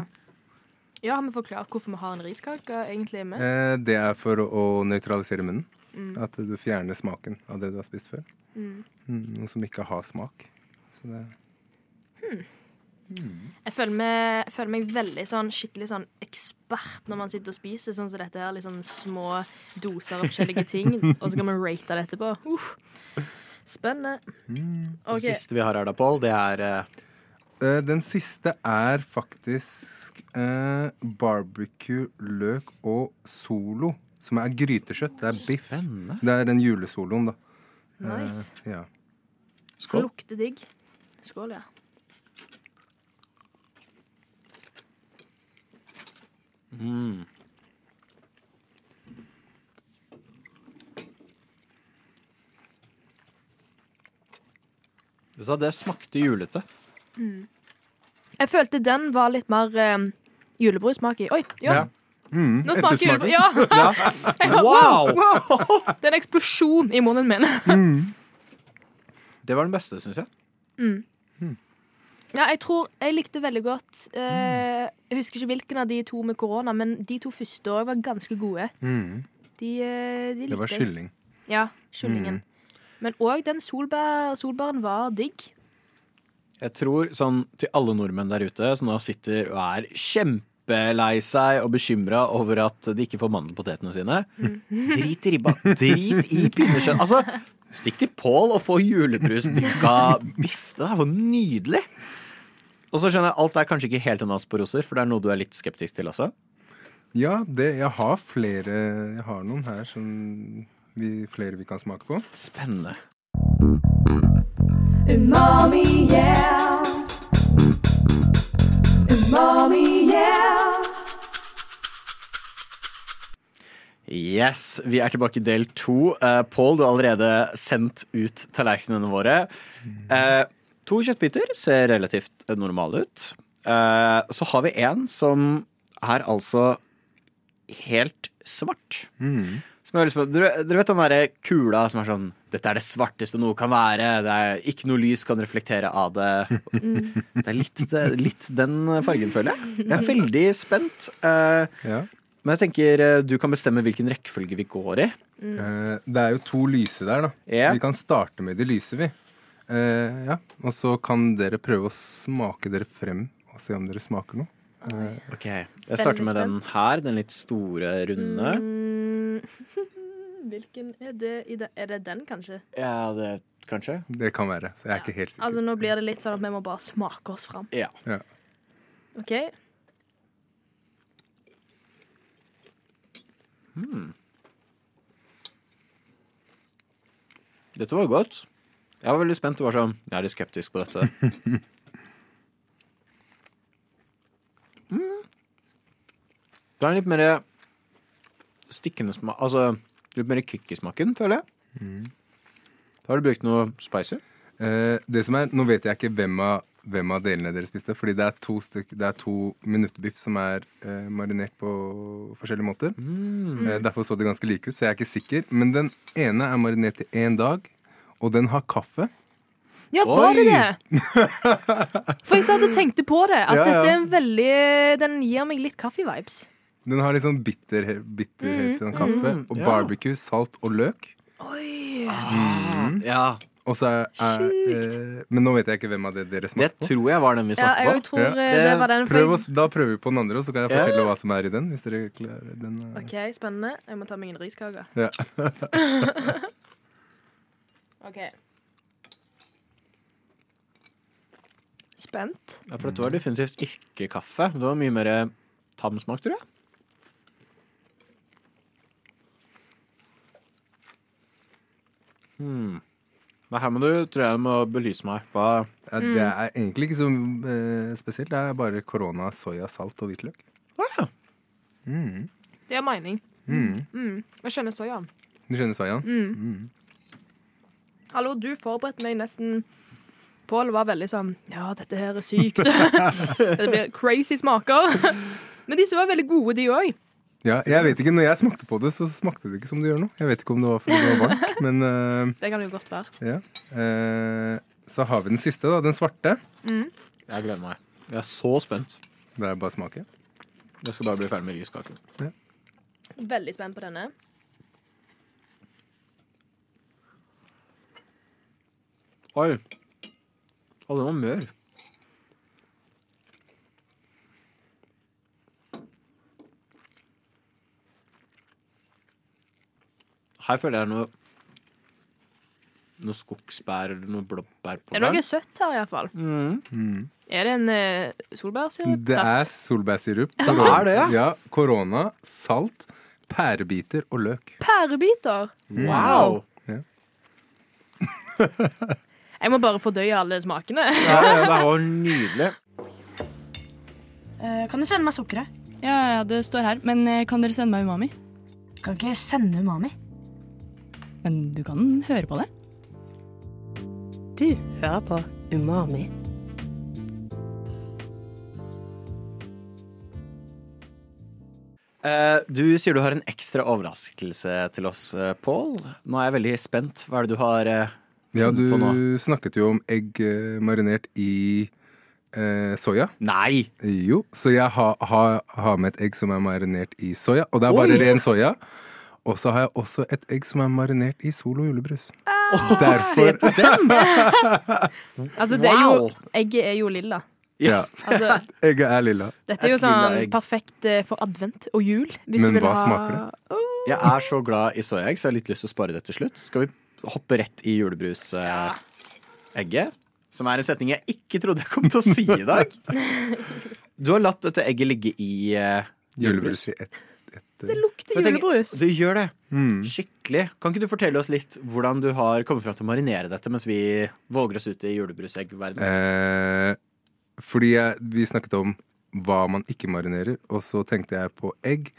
Speaker 3: Ja, har vi forklart hvorfor vi har en riskake egentlig med?
Speaker 4: Eh, det er for å, å nøytralisere munnen.
Speaker 3: Mm.
Speaker 4: At du fjerner smaken av det du har spist før.
Speaker 3: Mm.
Speaker 4: Mm, noe som ikke har smak. Så det,
Speaker 3: Jeg føler, meg, jeg føler meg veldig sånn skikkelig sånn ekspert når man sitter og spiser sånn som dette her. Liksom små doser av forskjellige ting, og så kan man rate det etterpå. Uh. Spennende.
Speaker 4: Mm.
Speaker 3: OK.
Speaker 2: Det siste vi har her da, Pål, det er eh,
Speaker 4: Eh, den siste er faktisk eh, barbecue, løk og solo. Som er grytekjøtt. Det er biff.
Speaker 2: spennende.
Speaker 4: Det er den julesoloen, da.
Speaker 3: Nice.
Speaker 4: Eh, ja.
Speaker 3: Skål. lukter digg. Skål, ja.
Speaker 2: Mm. Du sa det smakte julete.
Speaker 3: Jeg følte den var litt mer um, julebrussmak i. Oi, ja.
Speaker 4: Ja. Mm,
Speaker 3: Nå smaker
Speaker 4: ettersmaken.
Speaker 3: julebrus. Ja!
Speaker 2: Wow!
Speaker 3: wow! Det er en eksplosjon i munnen min.
Speaker 2: Det var den beste, syns jeg.
Speaker 3: Ja, jeg tror jeg likte veldig godt eh, Jeg husker ikke hvilken av de to med korona, men de to første òg var ganske gode.
Speaker 4: Mm,
Speaker 3: De, eh, de likte
Speaker 4: det var kylling.
Speaker 3: Ja, kyllingen. Men òg den solbær, solbæren var digg.
Speaker 2: Jeg tror sånn til alle nordmenn der ute som nå sitter og er kjempelei seg og bekymra over at de ikke får mandelpotetene sine. Drit i ribba. Drit i pinnekjøtt. Altså, stikk til Pål og få julebrusdykka biff. Det er jo nydelig. Og så skjønner jeg alt er kanskje ikke helt en as på roser, for det er noe du er litt skeptisk til også.
Speaker 4: Ja, det, jeg har flere Jeg har noen her som vi, flere vi kan smake på.
Speaker 2: Spennende.
Speaker 1: Umami,
Speaker 2: Yes, vi er tilbake i del to. Uh, Pål, du har allerede sendt ut tallerkenene våre. Uh, to kjøttbiter ser relativt normale ut. Uh, så har vi en som er altså helt svart.
Speaker 4: Mm.
Speaker 2: Som jeg har. Dere, dere vet den derre kula som er sånn Dette er det svarteste noe kan være. Det er Ikke noe lys kan reflektere av det. Det er litt, litt den fargen, føler jeg. Jeg er veldig spent. Uh,
Speaker 4: Ja.
Speaker 2: Men jeg tenker eh, du kan bestemme hvilken rekkefølge vi går i.
Speaker 4: Mm. det er jo to lyse der, da.
Speaker 2: Yeah.
Speaker 4: Vi kan starte med de lyse, vi. Uh, ja. Og så kan dere prøve å smake dere frem og se om dere smaker noe. Uh,
Speaker 2: Ok, Jeg starter med den her, den litt store, runde.
Speaker 3: Mm. Hvilken er det. Er det den, kanskje?
Speaker 2: Ja, det kanskje?
Speaker 4: det kan være, så jeg er ikke helt sikker.
Speaker 3: Altså, Nå blir det litt sånn at vi må bare smake oss fram.
Speaker 2: Ja.
Speaker 4: Ja.
Speaker 3: OK?
Speaker 2: Dette var godt. Jeg var veldig spent. og var sånn Jeg er litt skeptisk på dette. Mm. Det er litt mer stikkende smak Altså litt mer kick i smaken, føler jeg. Har du brukt noe spicy?
Speaker 4: Eh, det som er, Nå vet jeg ikke hvem av, hvem av delene dere spiste, fordi det er to, det er to minuttbiff som er eh, marinert på forskjellige måter. Eh, derfor så det ganske like ut, så jeg er ikke sikker. Men den ene er marinert i én dag, og den har kaffe.
Speaker 3: Ja, var det det? For jeg satt og tenkte på det. At
Speaker 4: Ja, ja.
Speaker 3: dette er en veldig Den gir meg litt kaffe-vibes.
Speaker 4: Den har litt sånn bitter, bitterhet som kaffe. Og
Speaker 2: ja.
Speaker 4: barbecue, salt og løk.
Speaker 3: Oi.
Speaker 2: Ja.
Speaker 4: Og så er, er eh, Men nå vet jeg ikke hvem av det dere
Speaker 2: Det
Speaker 4: smakte på.
Speaker 2: tror jeg var den vi
Speaker 3: Ja,
Speaker 2: smakte
Speaker 3: jeg
Speaker 2: på.
Speaker 3: tror
Speaker 4: Ja.
Speaker 3: eh, det
Speaker 2: Det-
Speaker 3: var den.
Speaker 4: Prøv oss, da prøver vi på den andre, og så kan jeg
Speaker 2: Ja.
Speaker 4: fortelle hva som er i den. Hvis dere klarer den. eh.
Speaker 3: OK, spennende. Jeg må ta meg en riskake.
Speaker 4: Ja.
Speaker 3: OK. Spent.
Speaker 2: Ja, for dette var definitivt ikke kaffe. Det var mye mer tam smak, tror jeg. Hmm. Nei, her må du, tror jeg, må belyse meg. Hva
Speaker 4: Ja, det er egentlig ikke så eh, spesielt. Det er bare korona, soya, salt og hvitløk.
Speaker 2: ja.
Speaker 4: Mm.
Speaker 3: Det er mening.
Speaker 4: Mm.
Speaker 3: Mm. Jeg skjønner soyaen.
Speaker 4: Du skjønner soyaen?
Speaker 3: Mm.
Speaker 4: Mm.
Speaker 3: Hallo, du forberedte meg nesten Pål var veldig sånn Ja, dette her er sykt. det blir crazy smaker. Men disse var veldig gode, de òg.
Speaker 4: Ja, jeg vet ikke, Når jeg smakte på det, så smakte det ikke som det gjør nå. Jeg vet ikke om det var fordi det var varmt, men uh,
Speaker 3: Det kan jo godt være.
Speaker 4: ja. Uh, så har vi den siste, da. Den svarte.
Speaker 2: Jeg gleder meg. Jeg er så spent.
Speaker 4: Det er bare å smake.
Speaker 2: Jeg skal bare bli ferdig med riskaken.
Speaker 3: Veldig spent på denne.
Speaker 2: Oi. Å, den var mør. Her føler jeg noe Noe skogsbær eller noe blåbær på
Speaker 3: Det er noe søtt her, iallfall.
Speaker 2: Mm.
Speaker 3: Er det en uh, solbærsirup?
Speaker 4: Det er solbærsirup.
Speaker 2: Det er det, ja.
Speaker 4: ja. Korona, salt, pærebiter og løk.
Speaker 3: Pærebiter.
Speaker 2: Wow!
Speaker 3: Jeg må bare fordøye alle smakene.
Speaker 2: Ja, ja, det var nydelig.
Speaker 6: Uh, kan du sende meg sukkeret?
Speaker 5: Ja, ja, det står her. Men uh, kan dere sende meg umami?
Speaker 6: Kan ikke sende umami.
Speaker 5: Men du kan høre på det.
Speaker 6: Du hører på Umami.
Speaker 2: Eh, du sier du har en ekstra overraskelse til oss, eh, Pål. Nå er jeg veldig spent. Hva er det du har eh,
Speaker 4: Ja,
Speaker 2: du på nå?
Speaker 4: du snakket jo om egg marinert i eh, soya.
Speaker 2: Nei!
Speaker 4: Jo, så jeg har ha, ha med et egg som er marinert i soya, og det er bare ren soya. Og så har jeg også et egg som er marinert i Solo julebrus. Derfor
Speaker 2: på den!
Speaker 3: Altså, det er jo, egget er jo lilla.
Speaker 4: Ja,
Speaker 3: Altså,
Speaker 4: egget er lilla.
Speaker 3: dette er jo
Speaker 2: Et
Speaker 3: sånn perfekt eh, for advent og jul. Hvis
Speaker 4: Men
Speaker 3: du vil
Speaker 4: hva
Speaker 3: ha
Speaker 4: smaker det?
Speaker 2: Jeg er så glad i soyaegg, så jeg har litt lyst til å spare det til slutt. Skal vi hoppe rett i julebrusegget? Som er en setning jeg ikke trodde jeg kom til å si i dag. Du har latt dette egget ligge i julebrus.
Speaker 4: Julebrus i ett. Et,
Speaker 3: Det lukter
Speaker 2: tenker-
Speaker 3: julebrus.
Speaker 2: Du gjør det.
Speaker 4: mm.
Speaker 2: Skikkelig. Kan ikke du fortelle oss litt hvordan du har kommet fram til å marinere dette mens vi våger oss ut i julebruseggverdenen?
Speaker 4: Eh, fordi jeg, vi snakket om hva man ikke marinerer, og så tenkte jeg på egg.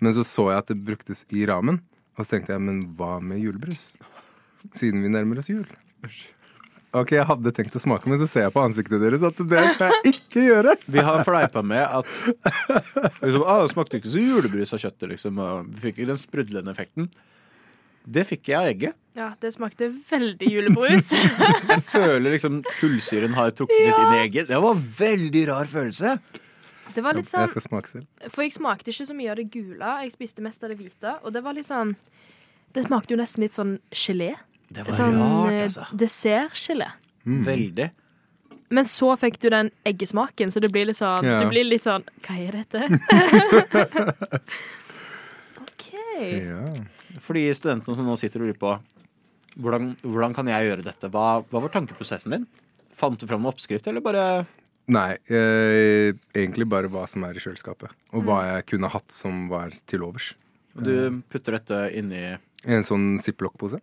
Speaker 4: Men så så jeg at det bruktes i ramen, og så tenkte jeg men hva med julebrus? Siden vi nærmer oss jul. Ok, jeg hadde tenkt å smake, men så ser jeg på ansiktet deres at det skal jeg ikke gjøre.
Speaker 2: Vi har fleipa med at liksom, ah, Det smakte ikke så julebrus av kjøttet, liksom. Vi fikk ikke den sprudlende effekten. Det fikk jeg av egget.
Speaker 3: Ja, det smakte veldig julebrus.
Speaker 2: Jeg føler liksom kullsyren har trukket litt inn i egget. Det var en veldig rar følelse.
Speaker 3: Det var litt sånn
Speaker 4: Jeg skal smake selv.
Speaker 3: For jeg smakte ikke så mye av det gule. Jeg spiste mest av det hvite. Og det var litt sånn Det smakte jo nesten litt sånn gelé.
Speaker 2: Det var
Speaker 3: Sånn
Speaker 2: rart,
Speaker 3: eh,
Speaker 2: altså.
Speaker 3: dessertgelé.
Speaker 2: Veldig.
Speaker 3: Men så fikk du den eggesmaken, så det blir litt sånn
Speaker 4: Ja.
Speaker 3: Du blir litt sånn Hva er dette? OK.
Speaker 4: Ja.
Speaker 2: For de studentene som nå sitter og lurer på hvordan, hvordan kan jeg gjøre dette, hva, hva var tankeprosessen din? Fant du fram en oppskrift, eller bare
Speaker 4: Nei, eh, egentlig bare hva som er i kjøleskapet. Og hva jeg kunne hatt som var til overs.
Speaker 2: Du putter dette inni
Speaker 4: I en sånn ziplock-pose.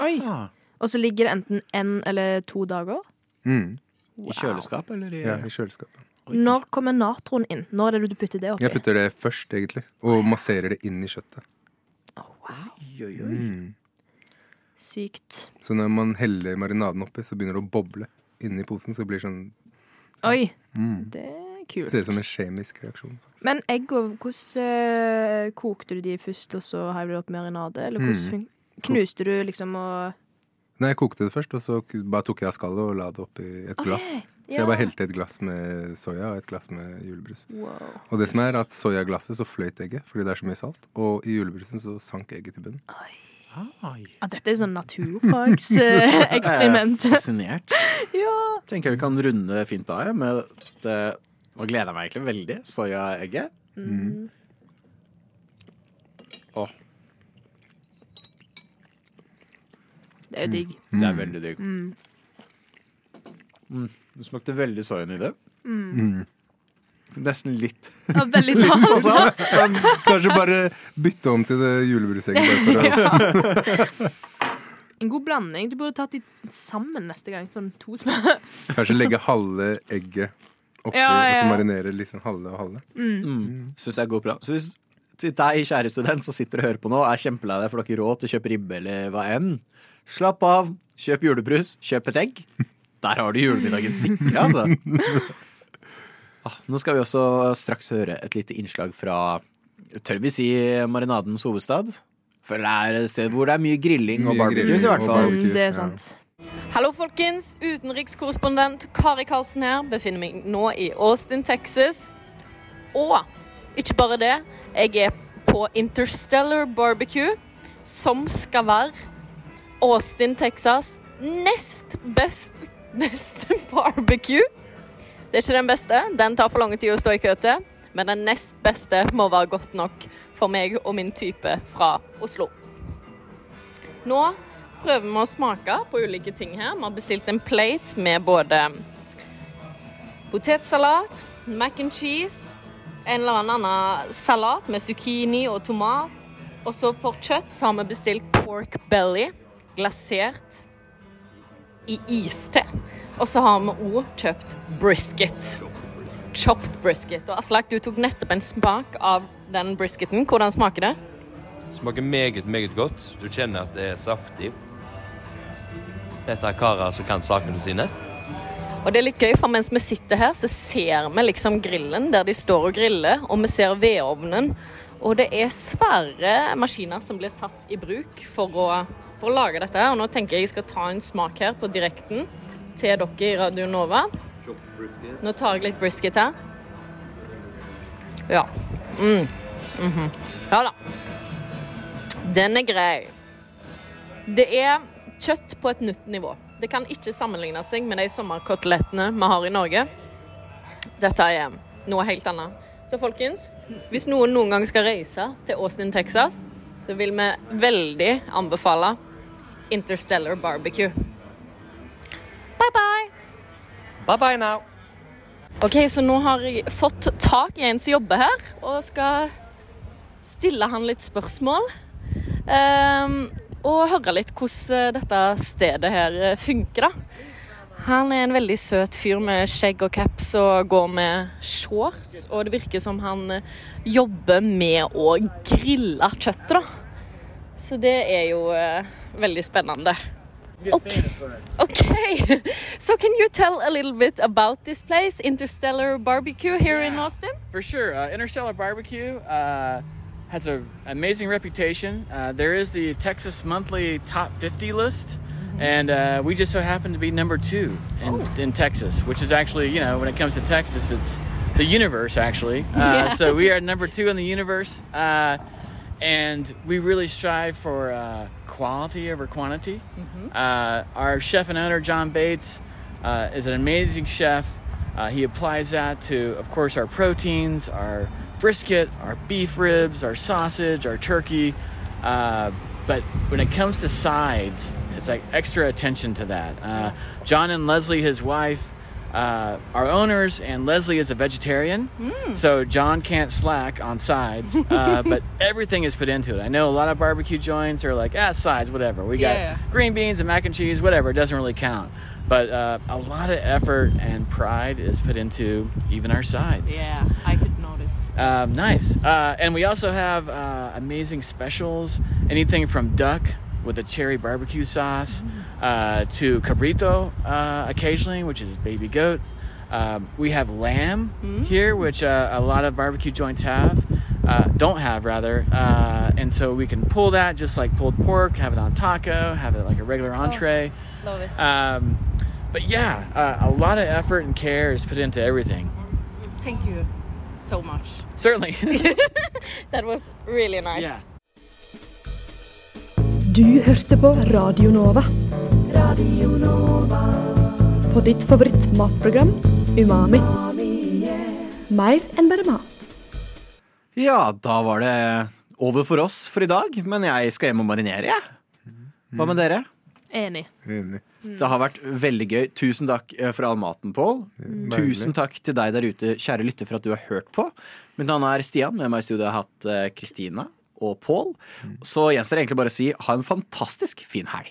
Speaker 3: Oi.
Speaker 2: ah,
Speaker 3: Og så ligger det enten én eller to dager.
Speaker 4: Mm.
Speaker 2: I kjøleskap, eller i
Speaker 4: Ja, i kjøleskapet.
Speaker 2: Oi.
Speaker 3: Når kommer natron inn? Når er det du putter det oppi?
Speaker 4: Jeg putter det først, egentlig. Og masserer det inn i kjøttet.
Speaker 2: Oi, oi.
Speaker 4: Mm.
Speaker 3: Sykt.
Speaker 4: Så når man heller marinaden oppi, så begynner det å boble inni posen. Så blir det sånn
Speaker 3: Oi,
Speaker 4: mm.
Speaker 3: det er kult.
Speaker 4: Ser ut som en kjemisk reaksjon. Faktisk.
Speaker 3: Men egg, hvordan eh, kokte du de først, og så heiv du opp marinade? Eller hvordan
Speaker 4: Mm.
Speaker 3: Knuste du liksom og
Speaker 4: Nei, jeg kokte det først, og så bare tok jeg av skallet og la det oppi et glass.
Speaker 3: Ok,
Speaker 4: Så jeg bare helte et glass med soya og et glass med julebrus.
Speaker 3: Wow.
Speaker 4: Og det som er at soyaglasset så fløyt egget fordi det er så mye salt. Og i julebrusen så sank egget til bunnen.
Speaker 2: Oi.
Speaker 3: Ah, dette er sånn naturfagseksperiment.
Speaker 2: Er fascinert.
Speaker 3: ja.
Speaker 2: Tenker jeg vi kan runde fint av jeg, med det Nå gleder jeg meg egentlig veldig. Soyaegget.
Speaker 3: Mm.
Speaker 2: Åh,
Speaker 3: Det er jo digg.
Speaker 2: det er veldig digg.
Speaker 3: Mm.
Speaker 2: Mm. Det smakte veldig soyaen i det.
Speaker 4: Mm.
Speaker 2: Nesten litt
Speaker 3: Ja, veldig sant.
Speaker 2: på salt. Men
Speaker 4: Kanskje bare bytte om til det julebrusegget. bare
Speaker 3: En god blanding. Du burde tatt de sammen neste gang. Sånn to små.
Speaker 4: Kanskje legge halve egget oppi,
Speaker 3: Ja, ja,
Speaker 4: og så marinere liksom halve og halve.
Speaker 2: Mm. Syns jeg er god plan. Så hvis til deg, kjære student, som sitter og hører på nå, er kjempelei deg for dere råd til å kjøpe ribbe eller hva enn, slapp av. Kjøp julebrus, kjøp et egg. Der har du julemiddagen sikra, altså. Ah, nå skal vi også straks høre et lite innslag fra Tør vi si marinadens hovedstad? For det er et sted hvor det er mye grilling og barbecues, i hvert fall.
Speaker 4: barbecue.
Speaker 3: Mm, det er
Speaker 4: ja.
Speaker 3: sant.
Speaker 5: Hallo, folkens. Utenrikskorrespondent Kari Karlsen her. Befinner meg nå i Austin, Texas. Og ikke bare det, jeg er på Interstellar Barbecue, som skal være Austin, Texas nest best beste barbecue. Det er ikke den beste. Den tar for lang tid å stå i kø til. Men den nest beste må være godt nok for meg og min type fra Oslo. Nå prøver vi å smake på ulike ting her. Vi har bestilt en plate med både potetsalat, mac and cheese, en eller annen salat med zucchini og tomat. Og så for kjøtt så har vi bestilt pork belly, glasert i iste. Og så har vi òg kjøpt brisket. Chopped brisket. Og Aslak, du tok nettopp en smak av den brisketen. Hvordan smaker det?
Speaker 7: Smaker meget, meget godt. Du kjenner at det er saftig. Dette er karer som kan sakene sine.
Speaker 5: Og det er litt gøy, for mens vi sitter her, så ser vi liksom grillen der de står og griller, og vi ser vedovnen. Og det er svære maskiner som blir tatt i bruk for å, for å lage dette. Og nå tenker jeg jeg skal ta en smak her på direkten til dere i Radio Nova. Nå tar jeg litt brisket her. Ja. Mm. Mhm. Ja da. Den er grei. Det er kjøtt på et nytt nivå. Det kan ikke sammenligne seg med de sommerkotelettene vi har i Norge. Dette er noe helt annet. Så folkens, hvis noen noen gang skal reise til Austin, Texas, så vil vi veldig anbefale Interstellar Barbecue. Bye bye!
Speaker 7: Bye bye now.
Speaker 5: OK, så nå har jeg fått tak i en som jobber her, og skal stille han litt spørsmål. Um, og høre litt hvordan dette stedet her eh, funker, da. Han er en veldig søt fyr med skjegg og caps og går med shorts. Og det virker som han eh, jobber med å grille kjøttet, da. Så det er jo eh, veldig spennende. Okay. okay, so can you tell a little bit about this place, Interstellar Barbecue here in Austin?
Speaker 8: For sure, uh, Interstellar Barbecue uh, has an amazing reputation. Uh, there is the Texas Monthly Top 50 list, and uh, we just so happen to be number two in, in Texas, which is actually, you know, when it comes to Texas, it's the universe actually. Uh,
Speaker 5: Yeah.
Speaker 8: So we are number two in the universe, uh, and we really strive for uh, quality over quantity. Uh, our chef and owner, John Bates, uh, is an amazing chef. Uh, he applies that to, of course, our proteins, our brisket, our beef ribs, our sausage, our turkey. Uh, but when it comes to sides, it's like extra attention to that. Uh, John and Leslie, his wife, uh, are owners, and Leslie is a vegetarian, so John can't slack on sides. Uh, but everything is put into it. I know a lot of barbecue joints are like, ah, sides, whatever. We got
Speaker 5: Yeah.
Speaker 8: green beans and mac and cheese, whatever. It doesn't really count. But uh, a lot of effort and pride is put into even our sides.
Speaker 5: Yeah, I could notice.
Speaker 8: Um, nice. Uh, and we also have uh, amazing specials. Anything from duck with a cherry barbecue sauce uh, to cabrito uh, occasionally, which is baby goat. Um, we have lamb here, which uh, a lot of barbecue joints have, uh, don't have rather, uh, and so we can pull that just like pulled pork, have it on taco, have it like a regular entree.
Speaker 5: Love it.
Speaker 8: Um, but yeah, uh, a lot of effort and care is put into everything.
Speaker 5: Thank you so much.
Speaker 8: Certainly.
Speaker 5: That was really nice.
Speaker 8: yeah.
Speaker 6: Du hørte på Radio Nova.
Speaker 1: Radio Nova.
Speaker 6: På ditt favorittmatprogram Umami. Mer enn bare mat.
Speaker 2: Ja, da var det over for oss for i dag, men jeg skal hjem og marinere, jeg. Hva med dere?
Speaker 3: Enig.
Speaker 4: Enig.
Speaker 2: Det har vært veldig gøy. Tusen takk eh, for all maten, Pål. Tusen takk til deg der ute, kjære lytter, for at du har hørt på. Mitt navn er Stian. Med meg i studio har jeg hatt eh, Kristina og Pål. Så gjenstår det egentlig bare å si ha en fantastisk fin helg.